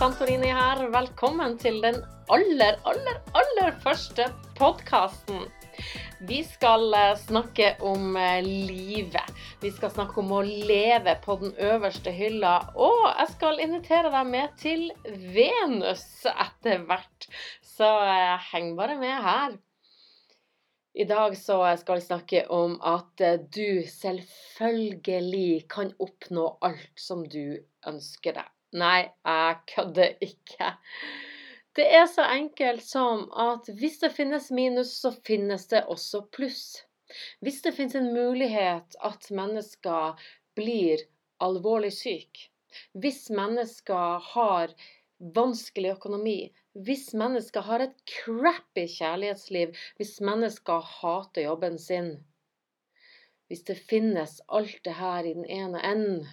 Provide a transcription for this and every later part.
Santorini her. Velkommen til den aller, aller, aller første podkasten. Vi skal eh, snakke om eh, livet. Vi skal snakke om å leve på den øverste hylla. Og jeg skal invitere deg med til Venus etter hvert. Så eh, heng bare med her. I dag så skal vi snakke om at du selvfølgelig kan oppnå alt som du ønsker deg. Nei, jeg kødder ikke. Det er så enkelt som at hvis det finnes minus, så finnes det også pluss. Hvis det finnes en mulighet at mennesker blir alvorlig syke, hvis mennesker har vanskelig økonomi, hvis mennesker har et crappy kjærlighetsliv, hvis mennesker hater jobben sin Hvis det finnes alt det her i den ene enden,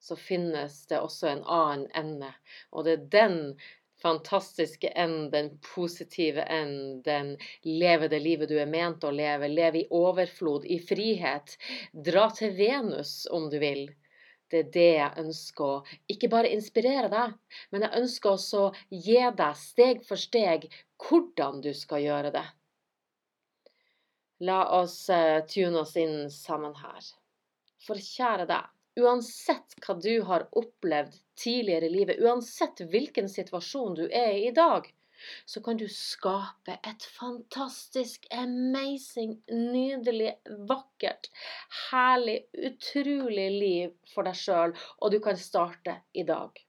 så finnes det også en annen ende. Og det er den fantastiske enden, den positive enden, den leve det livet du er ment å leve. Leve i overflod, i frihet. Dra til Venus om du vil. Det er det jeg ønsker å ikke bare inspirere deg, men jeg ønsker også å gi deg steg for steg hvordan du skal gjøre det. La oss uh, tune oss inn sammen her. For kjære deg, Uansett hva du har opplevd tidligere i livet, uansett hvilken situasjon du er i i dag, så kan du skape et fantastisk, amazing, nydelig, vakkert, herlig, utrolig liv for deg sjøl, og du kan starte i dag.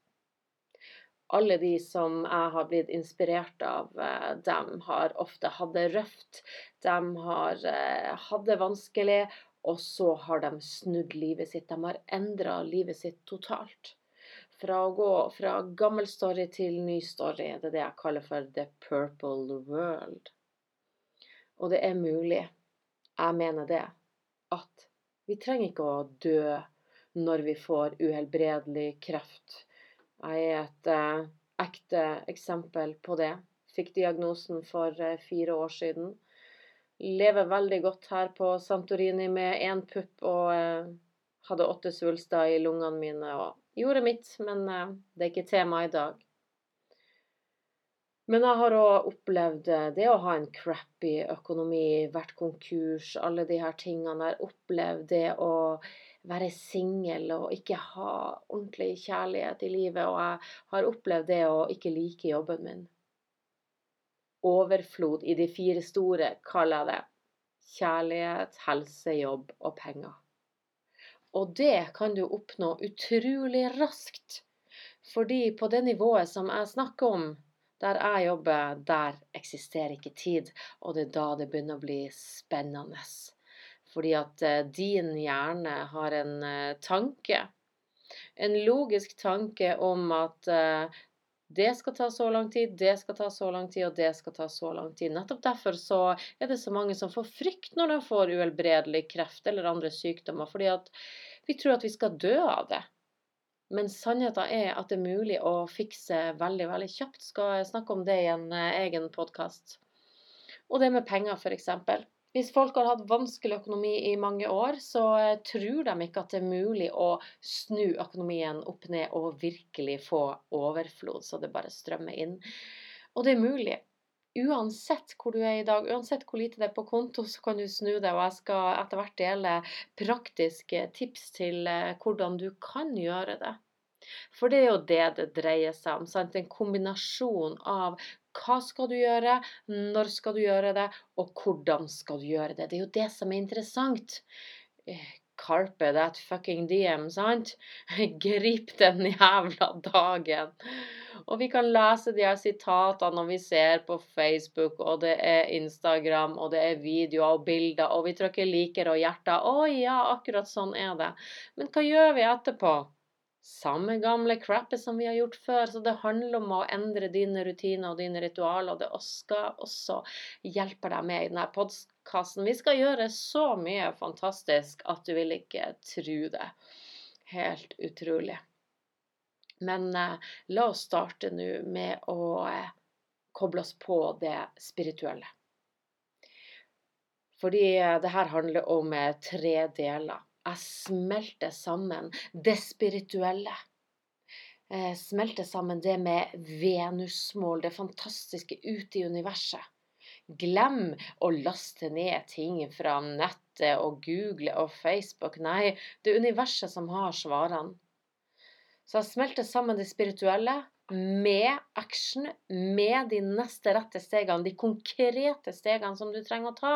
Alle de som jeg har blitt inspirert av, de dem har ofte hatt det røft. De har eh, hatt det vanskelig, og så har de snudd livet sitt. De har endra livet sitt totalt. Fra å gå fra gammel story til ny story. Det er det jeg kaller for the purple world. Og det er mulig, jeg mener det, at vi trenger ikke å dø når vi får uhelbredelig kreft. Jeg er et uh, ekte eksempel på det. Fikk diagnosen for uh, fire år siden lever veldig godt her på Santorini med én pupp og eh, hadde åtte svulster i lungene mine og gjorde mitt, men eh, det er ikke tema i dag. Men jeg har òg opplevd eh, det å ha en crappy økonomi, vært konkurs, alle de her tingene. Jeg har opplevd det å være singel og ikke ha ordentlig kjærlighet i livet. Og jeg har opplevd det å ikke like jobben min overflod i de fire store, kaller jeg det. Kjærlighet, helse, jobb og penger. Og det kan du oppnå utrolig raskt. Fordi på det nivået som jeg snakker om, der jeg jobber, der eksisterer ikke tid. Og det er da det begynner å bli spennende. Fordi at eh, din hjerne har en eh, tanke. En logisk tanke om at eh, det skal ta så lang tid, det skal ta så lang tid, og det skal ta så lang tid. Nettopp derfor så er det så mange som får frykt når de får uhelbredelig kreft eller andre sykdommer, fordi at vi tror at vi skal dø av det. Men sannheten er at det er mulig å fikse veldig, veldig kjapt. Skal jeg snakke om det i en eh, egen podkast. Og det med penger, f.eks. Hvis folk har hatt vanskelig økonomi i mange år, så eh, tror de ikke at det er mulig å snu økonomien opp ned og virkelig få overflod, så det bare strømmer inn. Og det er mulig. Uansett hvor du er i dag, uansett hvor lite det er på konto, så kan du snu det. Og jeg skal etter hvert dele praktiske tips til eh, hvordan du kan gjøre det. For det er jo det det dreier seg om. Sant? En kombinasjon av hva skal du gjøre, når skal du gjøre det, og hvordan skal du gjøre det. Det er jo det som er interessant. Eh, Carpe that fucking DM, sant? Grip den jævla dagen. Og vi kan lese de her sitatene når vi ser på Facebook, og det er Instagram, og det er videoer og bilder, og vi trykker liker og hjerter. Å ja, akkurat sånn er det. Men hva gjør vi etterpå? Samme gamle crappet som vi har gjort før. Så det handler om å endre dine rutiner og dine ritualer. Og det skal også hjelpe deg med i denne podkasten. Vi skal gjøre så mye fantastisk at du vil ikke tro det. Helt utrolig. Men eh, la oss starte nå med å eh, koble oss på det spirituelle. Fordi eh, det her handler om eh, tre deler jeg smelter sammen det spirituelle. Jeg smelter sammen det med venusmål, det fantastiske ute i universet. Glem å laste ned ting fra nettet og Google og Facebook. Nei, det er universet som har svarene. Så jeg smelter sammen det spirituelle med action, med de neste rette stegene, de konkrete stegene som du trenger å ta.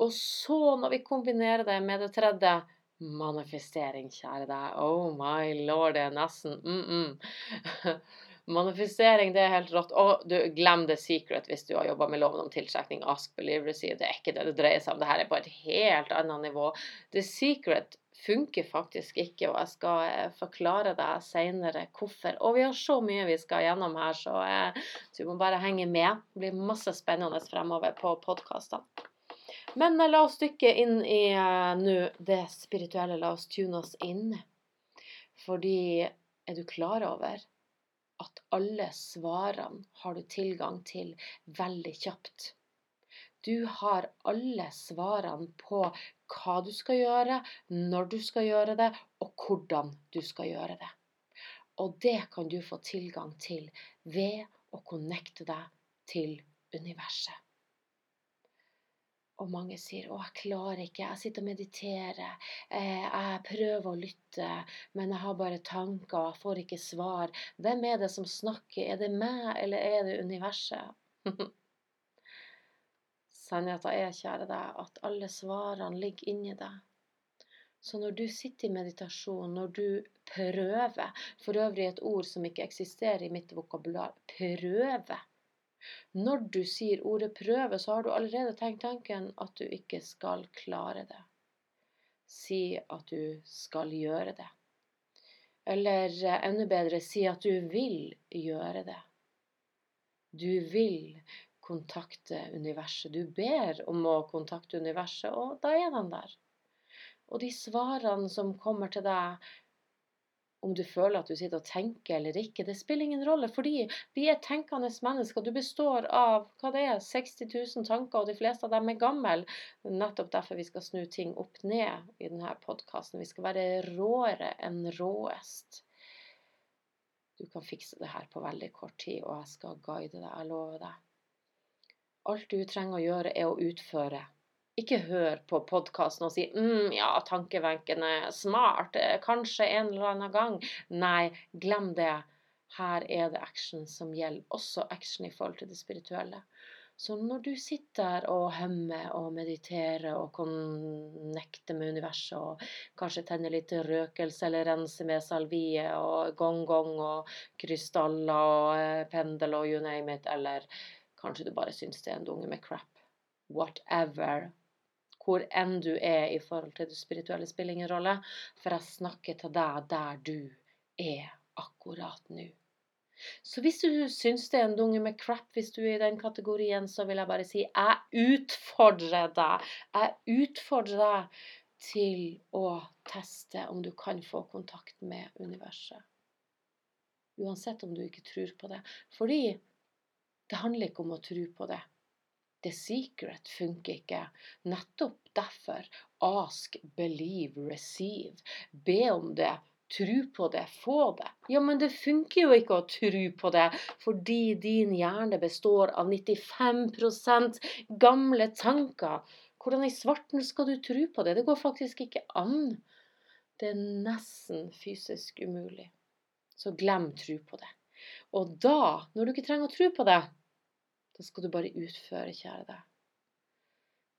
Og så, når vi kombinerer det med det tredje manifestering, kjære deg. Oh my lord, det er nesten mm -mm. Manifestering, det er helt rått. Og du, glem The Secret hvis du har jobba med loven om tiltrekning. Ask, believe, receive. Det er ikke det det dreier seg om. Det her er på et helt annet nivå. The Secret funker faktisk ikke, og jeg skal eh, forklare deg senere hvorfor. Og vi har så mye vi skal gjennom her, så, du så vi må bare henge med. Det blir masse spennende fremover på podkastene. Men eh, la oss dykke inn i nå det spirituelle. La oss tune oss inn. Fordi er du klar over at alle svarene har du tilgang til veldig kjapt. Du har alle svarene på hva du skal gjøre, når du skal gjøre det, og hvordan du skal gjøre det. Og det kan du få tilgang til ved å connecte deg til universet. Og mange sier 'Å, jeg klarer ikke. Jeg sitter og mediterer. Eh, jeg prøver å lytte, men jeg har bare tanker, jeg får ikke svar.' Hvem er det som snakker? Er det meg, eller er det universet? Sannheten er, kjære deg, at alle svarene ligger inni deg. Så når du sitter i meditasjon, når du prøver For øvrig et ord som ikke eksisterer i mitt vokabular prøve når du sier ordet prøve, så har du allerede tenkt tanken at du ikke skal klare det. Si at du skal gjøre det. Eller eh, enda bedre, si at du vil gjøre det. Du vil kontakte universet. Du ber om å kontakte universet, og da er den der. Og de svarene som kommer til deg, om du føler at du sitter og tenker eller ikke. Det spiller ingen rolle, fordi vi er tenkende mennesker. Du består av hva det er, 60 000 tanker, og de fleste av dem er gamle. Nettopp derfor vi skal snu ting opp ned i denne podkasten. Vi skal være råere enn råest. Du kan fikse det her på veldig kort tid, og jeg skal guide deg. Jeg lover deg. Alt du trenger å gjøre, er å utføre ikke hør på podkasten og si mm, ja, er smart, eh, kanskje en eller annen gang. Nei, glem det. Her er det action som gjelder, også action i forhold til det spirituelle. Så når du sitter og hømmer og mediterer og connecter med universet og kanskje tenner litt røkelse eller renser med salvie og gong-gong og krystaller og eh, pendel og you name it, eller kanskje du bare syns det er en dunge med crap. Whatever hvor enn du er i forhold til det spirituelle spiller ingen rolle, for jeg snakker til deg der du er akkurat nå. Så hvis du syns det er en dunge med crap, hvis du er i den kategorien, så vil jeg bare si jeg utfordrer deg. Jeg utfordrer deg til å teste om du kan få kontakt med universet. Uansett om du ikke tror på det. Fordi det handler ikke om å tro på det. The secret funker ikke. Nettopp derfor ask, believe, receive. Be om det. Tro på det, få det. Ja, men det funker jo ikke å tro på det, fordi din hjerne består av 95% gamle tanker. Hvordan i svarten skal du tro på det? Det går faktisk ikke an. Det er nesten fysisk umulig. Så glem tro på det. Og da, når du ikke trenger å tro på det, da skal du bare utføre, kjære deg.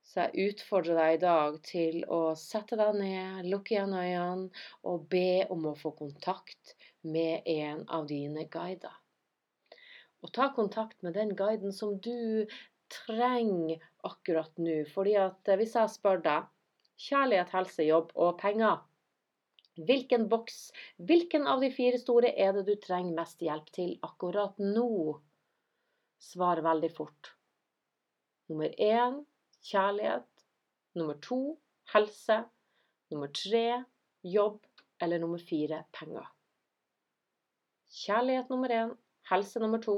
Så jeg utfordrer deg i dag til å sette deg ned, lukke igjen øynene og be om å få kontakt med en av dine guider. Og ta kontakt med den guiden som du trenger akkurat nå. Fordi at eh, hvis jeg spør deg kjærlighet, helse, jobb og penger Hvilken boks, hvilken av de fire store er det du trenger mest hjelp til akkurat nå? Svar veldig fort. Nummer én kjærlighet. Nummer to helse. Nummer tre jobb. Eller nummer fire penger. Kjærlighet nummer én, helse nummer to.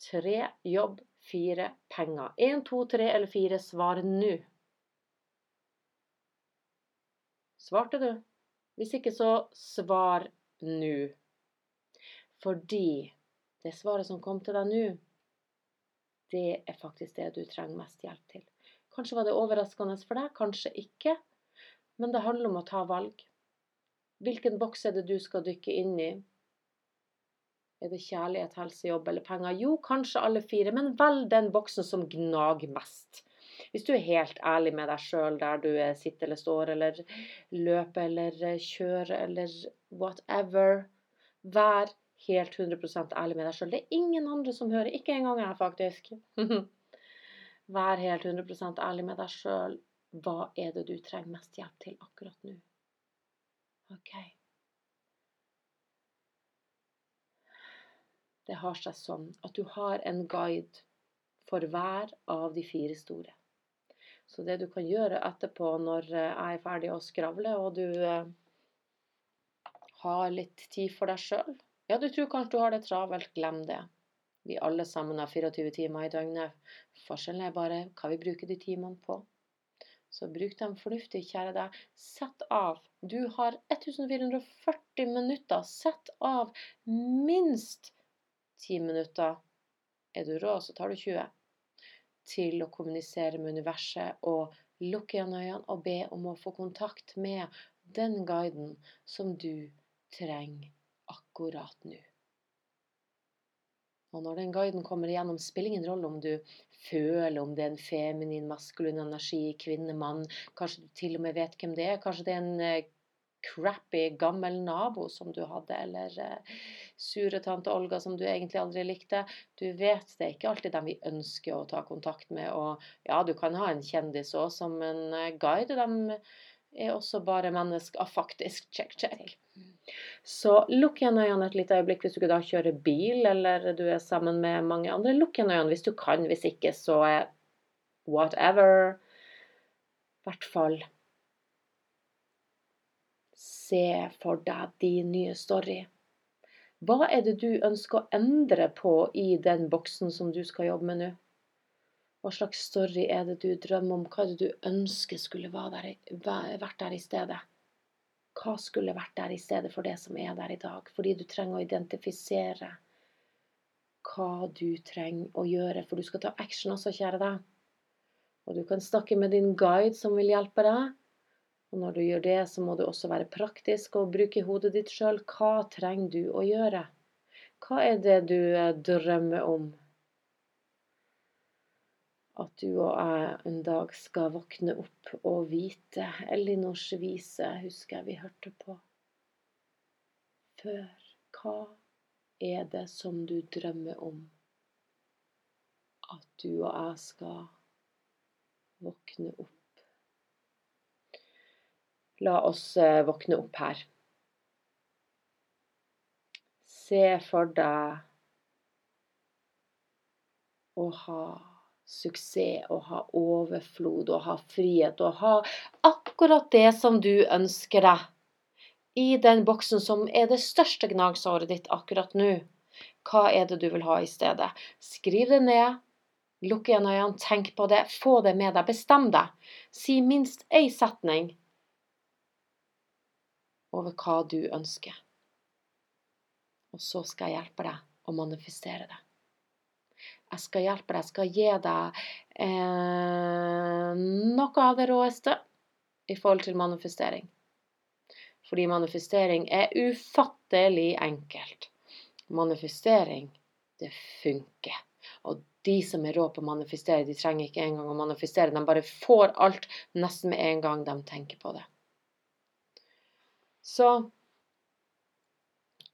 Tre jobb, fire penger. Én, to, tre eller fire. Svar nå. Svarte du? Hvis ikke, så svar nå. Fordi det svaret som kom til deg nå, det er faktisk det du trenger mest hjelp til. Kanskje var det overraskende for deg, kanskje ikke. Men det handler om å ta valg. Hvilken boks er det du skal dykke inn i? Er det kjærlighet, helse, jobb eller penger? Jo, kanskje alle fire, men velg den boksen som gnager mest. Hvis du er helt ærlig med deg sjøl der du sitter eller står eller løper eller kjører eller whatever, vær helt 100 ærlig med deg sjøl. Det er ingen andre som hører, ikke engang jeg, faktisk. vær helt 100 ærlig med deg sjøl. Hva er det du trenger mest hjelp til akkurat nå? OK. Det har seg sånn at du har en guide for hver av de fire store. Så det du kan gjøre etterpå når eh, jeg er ferdig å skravle, og du eh, har litt tid for deg sjøl Ja, du tror kanskje du har det travelt, glem det. Vi alle sammen har 24 timer i døgnet. Forskjellen er bare hva vi bruker de timene på. Så bruk dem fornuftig, kjære deg. Sett av. Du har 1440 minutter. Sett av minst 10 minutter. Er du rå, så tar du 20. Til å kommunisere med universet og lukke igjen øynene og be om å få kontakt med den guiden som du trenger akkurat nå. Og når den guiden kommer igjennom, spiller ingen rolle om du føler om det er en feminin, maskulin energi, kvinne, mann. Kanskje du til og med vet hvem det er. Kanskje det er en eh, crappy gammel nabo som du hadde, eller uh, sure tante Olga som du egentlig aldri likte. Du vet det er ikke alltid dem vi ønsker å ta kontakt med. Og ja, du kan ha en kjendis òg som en uh, guide. De er også bare mennesker. Faktisk. Check, check. Så lukk igjen øynene et lite øyeblikk hvis du ikke da kjører bil, eller du er sammen med mange andre. Lukk igjen øynene hvis du kan. Hvis ikke, så whatever. I hvert fall se for deg din nye story. Hva er det du ønsker å endre på i den boksen som du skal jobbe med nå? Hva slags story er det du drømmer om? Hva er det du ønsker skulle vært der i stedet? Hva skulle vært der i stedet for det som er der i dag? Fordi du trenger å identifisere hva du trenger å gjøre. For du skal ta action også, kjære deg. Og du kan snakke med din guide som vil hjelpe deg. Og når du gjør det, så må du også være praktisk og bruke hodet ditt sjøl. Hva trenger du å gjøre? Hva er det du eh, drømmer om? At du og jeg en dag skal våkne opp og vite. Elinors vise husker jeg vi hørte på før. Hva er det som du drømmer om at du og jeg skal våkne opp La oss eh, våkne opp her. Se for deg å ha suksess, og ha overflod, og ha frihet, og ha akkurat det som du ønsker deg. I den boksen som er det største gnagsåret ditt akkurat nå. Hva er det du vil ha i stedet? Skriv det ned. Lukk igjen øynene, tenk på det, få det med deg, bestem deg. Si minst én setning over hva du ønsker. Og så skal jeg hjelpe deg å manifestere det. Jeg skal hjelpe deg, jeg skal gi deg eh, noe av det råeste i forhold til manifestering. Fordi manifestering er ufattelig enkelt. Manifestering, det funker. Og de som er rå på å manifestere, de trenger ikke engang å manifestere. De bare får alt nesten med en gang de tenker på det. Så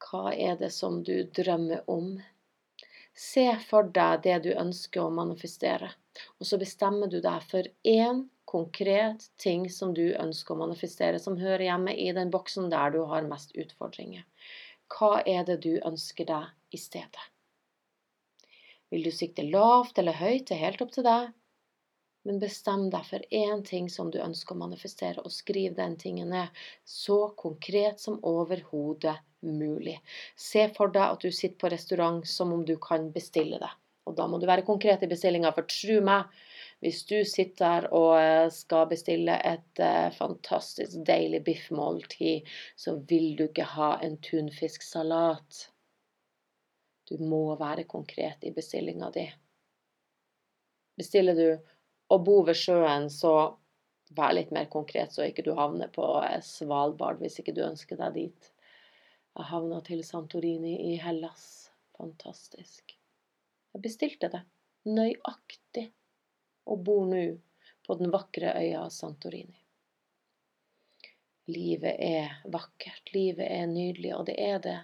hva er det som du drømmer om? Se for deg det du ønsker å manifestere, og så bestemmer du deg for én konkret ting som du ønsker å manifestere, som hører hjemme i den boksen der du har mest utfordringer. Hva er det du ønsker deg i stedet? Vil du sikte lavt eller høyt, det er helt opp til deg. Men bestem deg for én ting som du ønsker å manifestere, og skriv den tingen ned så konkret som overhodet mulig. Se for deg at du sitter på restaurant som om du kan bestille det. Og da må du være konkret i bestillinga, for tro meg, hvis du sitter der og eh, skal bestille et uh, fantastisk deilig biffmåltid, så vil du ikke ha en tunfisksalat. Du må være konkret i bestillinga di. Bestiller du å bo ved sjøen, så vær litt mer konkret, så ikke du havner på eh, Svalbard hvis ikke du ønsker deg dit. Jeg havna til Santorini i Hellas. Fantastisk. Jeg bestilte det nøyaktig, og bor nå på den vakre øya Santorini. Livet er vakkert, livet er nydelig, og det er det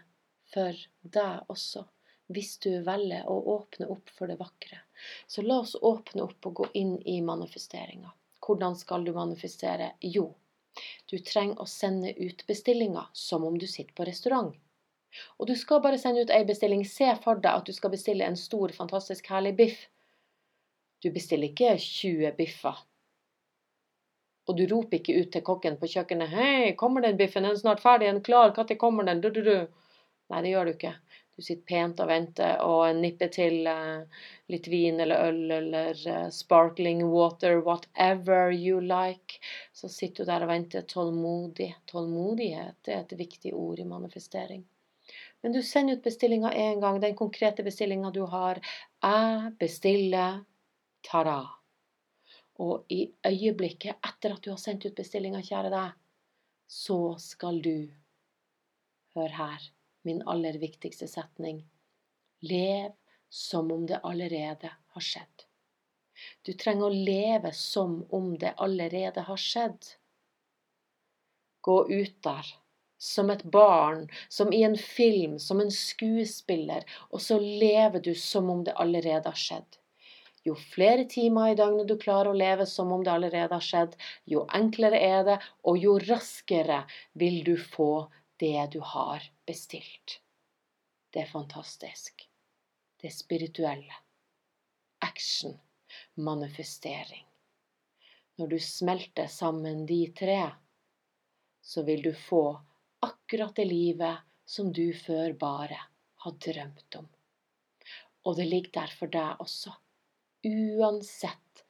for deg også hvis du velger å åpne opp for det vakre. Så la oss åpne opp og gå inn i manifesteringa. Hvordan skal du manifestere? Jo, du trenger å sende ut bestillinger som om du sitter på restaurant. Og du skal bare sende ut ei bestilling. Se for deg at du skal bestille en stor, fantastisk herlig biff. Du bestiller ikke 20 biffer. Og du roper ikke ut til kokken på kjøkkenet 'Hei, kommer den biffen? Den Er snart ferdig? Den Er klar? Når kommer den?' Du, du, du. Nei, det gjør du ikke. Du sitter pent og venter og nipper til uh, litt vin eller øl eller uh, sparkling water, whatever you like. Så sitter du der og venter tålmodig. Tålmodighet er et viktig ord i manifestering. Men du sender ut bestillinga én gang, den konkrete bestillinga du har. Jeg bestiller ta-da. Og i øyeblikket etter at du har sendt ut bestillinga, kjære deg, så skal du Hør her min aller viktigste setning. Lev som om det allerede har skjedd. Du trenger å leve som om det allerede har skjedd. Gå ut der som et barn, som i en film, som en skuespiller, og så lever du som om det allerede har skjedd. Jo flere timer i døgnet du klarer å leve som om det allerede har skjedd, jo enklere er det, og jo raskere vil du få det du har bestilt. Det er fantastisk. Det er spirituelle. Action. Manifestering. Når du smelter sammen de tre, så vil du få akkurat det livet som du før bare har drømt om. Og det ligger der for deg også. Uansett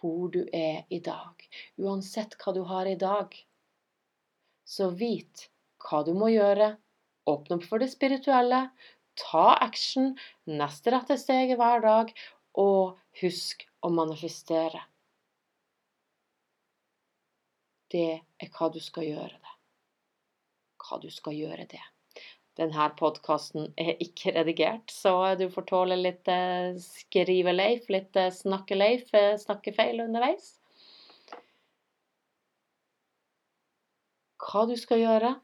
hvor du er i dag, uansett hva du har i dag, så vit hva du må gjøre. Åpne opp for det spirituelle. Ta action. Neste rette steget hver dag. Og husk å manifestere. Det er hva du skal gjøre det. Hva du skal gjøre det. Denne podkasten er ikke redigert, så du får tåle litt eh, skrive-Leif, litt eh, snakke-Leif, eh, snakkefeil underveis. Hva du skal gjøre,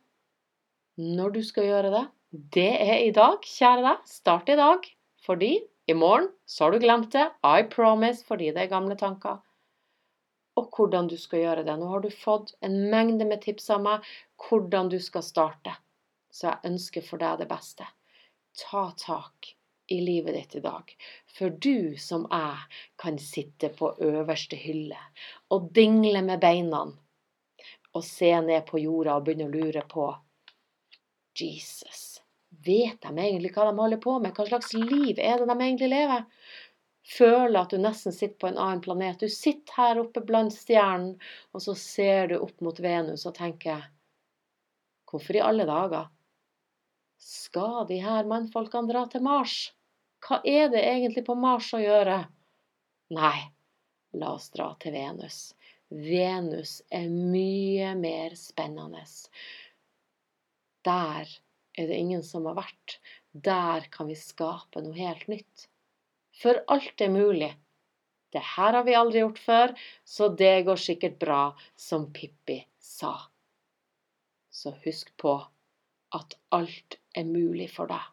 når du skal gjøre det, det er i dag, kjære deg. Start i dag. Fordi i morgen så har du glemt det. I promise, fordi det er gamle tanker. Og hvordan du skal gjøre det. Nå har du fått en mengde med tips av meg hvordan du skal starte. Så jeg ønsker for deg det beste. Ta tak i livet ditt i dag. For du som jeg kan sitte på øverste hylle og dingle med beina og se ned på jorda og begynne å lure på Jesus. Vet de egentlig hva de holder på med? Hva slags liv er det de egentlig lever? Føler at du nesten sitter på en annen planet. Du sitter her oppe blant stjernene, og så ser du opp mot Venus og tenker Hvorfor i alle dager skal de her mannfolkene dra til Mars? Hva er det egentlig på Mars å gjøre? Nei, la oss dra til Venus. Venus er mye mer spennende. Der er det ingen som har vært. Der kan vi skape noe helt nytt. For alt er mulig. Det her har vi aldri gjort før, så det går sikkert bra, som Pippi sa. Så husk på at alt er mulig for deg.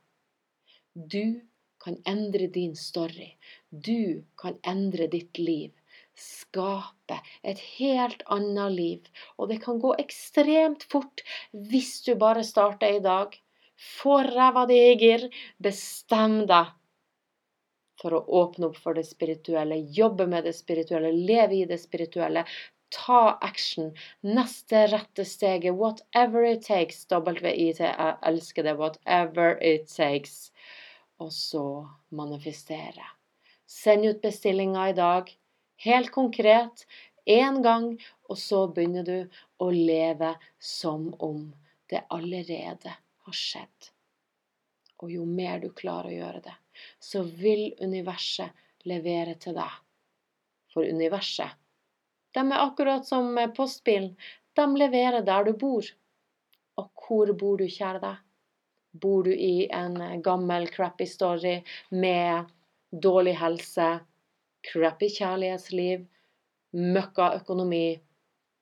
Du kan endre din story. Du kan endre ditt liv skape et helt annet liv. Og det kan gå ekstremt fort hvis du bare starter i dag. Få ræva di i gir. Bestem deg for å åpne opp for det spirituelle, jobbe med det spirituelle, leve i det spirituelle. Ta action. Neste rette steget. Whatever it takes. WIT. Jeg elsker det. Whatever it takes. Og så manifestere. Send ut bestillinga i dag helt konkret én gang, og så begynner du å leve som om det allerede har skjedd. Og jo mer du klarer å gjøre det, så vil universet levere til deg. For universet, de er akkurat som postbilen. De leverer der du bor. Og hvor bor du, kjære deg? Bor du i en gammel, crappy story med dårlig helse, crappy kjærlighetsliv, møkka økonomi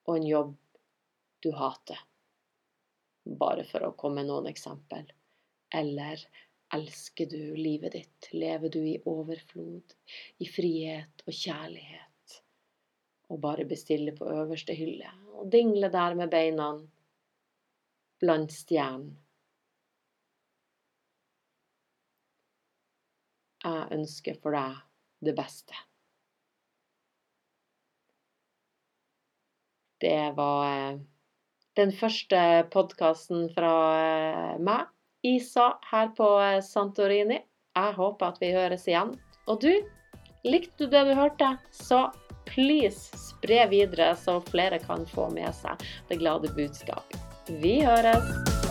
og en jobb du hater? Bare for å komme med noen eksempel. Eller elsker du livet ditt? Lever du i overflod, i frihet og kjærlighet? Og bare bestiller på øverste hylle og dingler der med beina blant stjernene. Jeg ønsker for deg det beste. Det var eh, den første podkasten fra eh, meg, Isa, her på eh, Santorini. Jeg håper at vi høres igjen. Og du, likte du det du hørte, så please spre videre, så flere kan få med seg det glade budskap. Vi høres!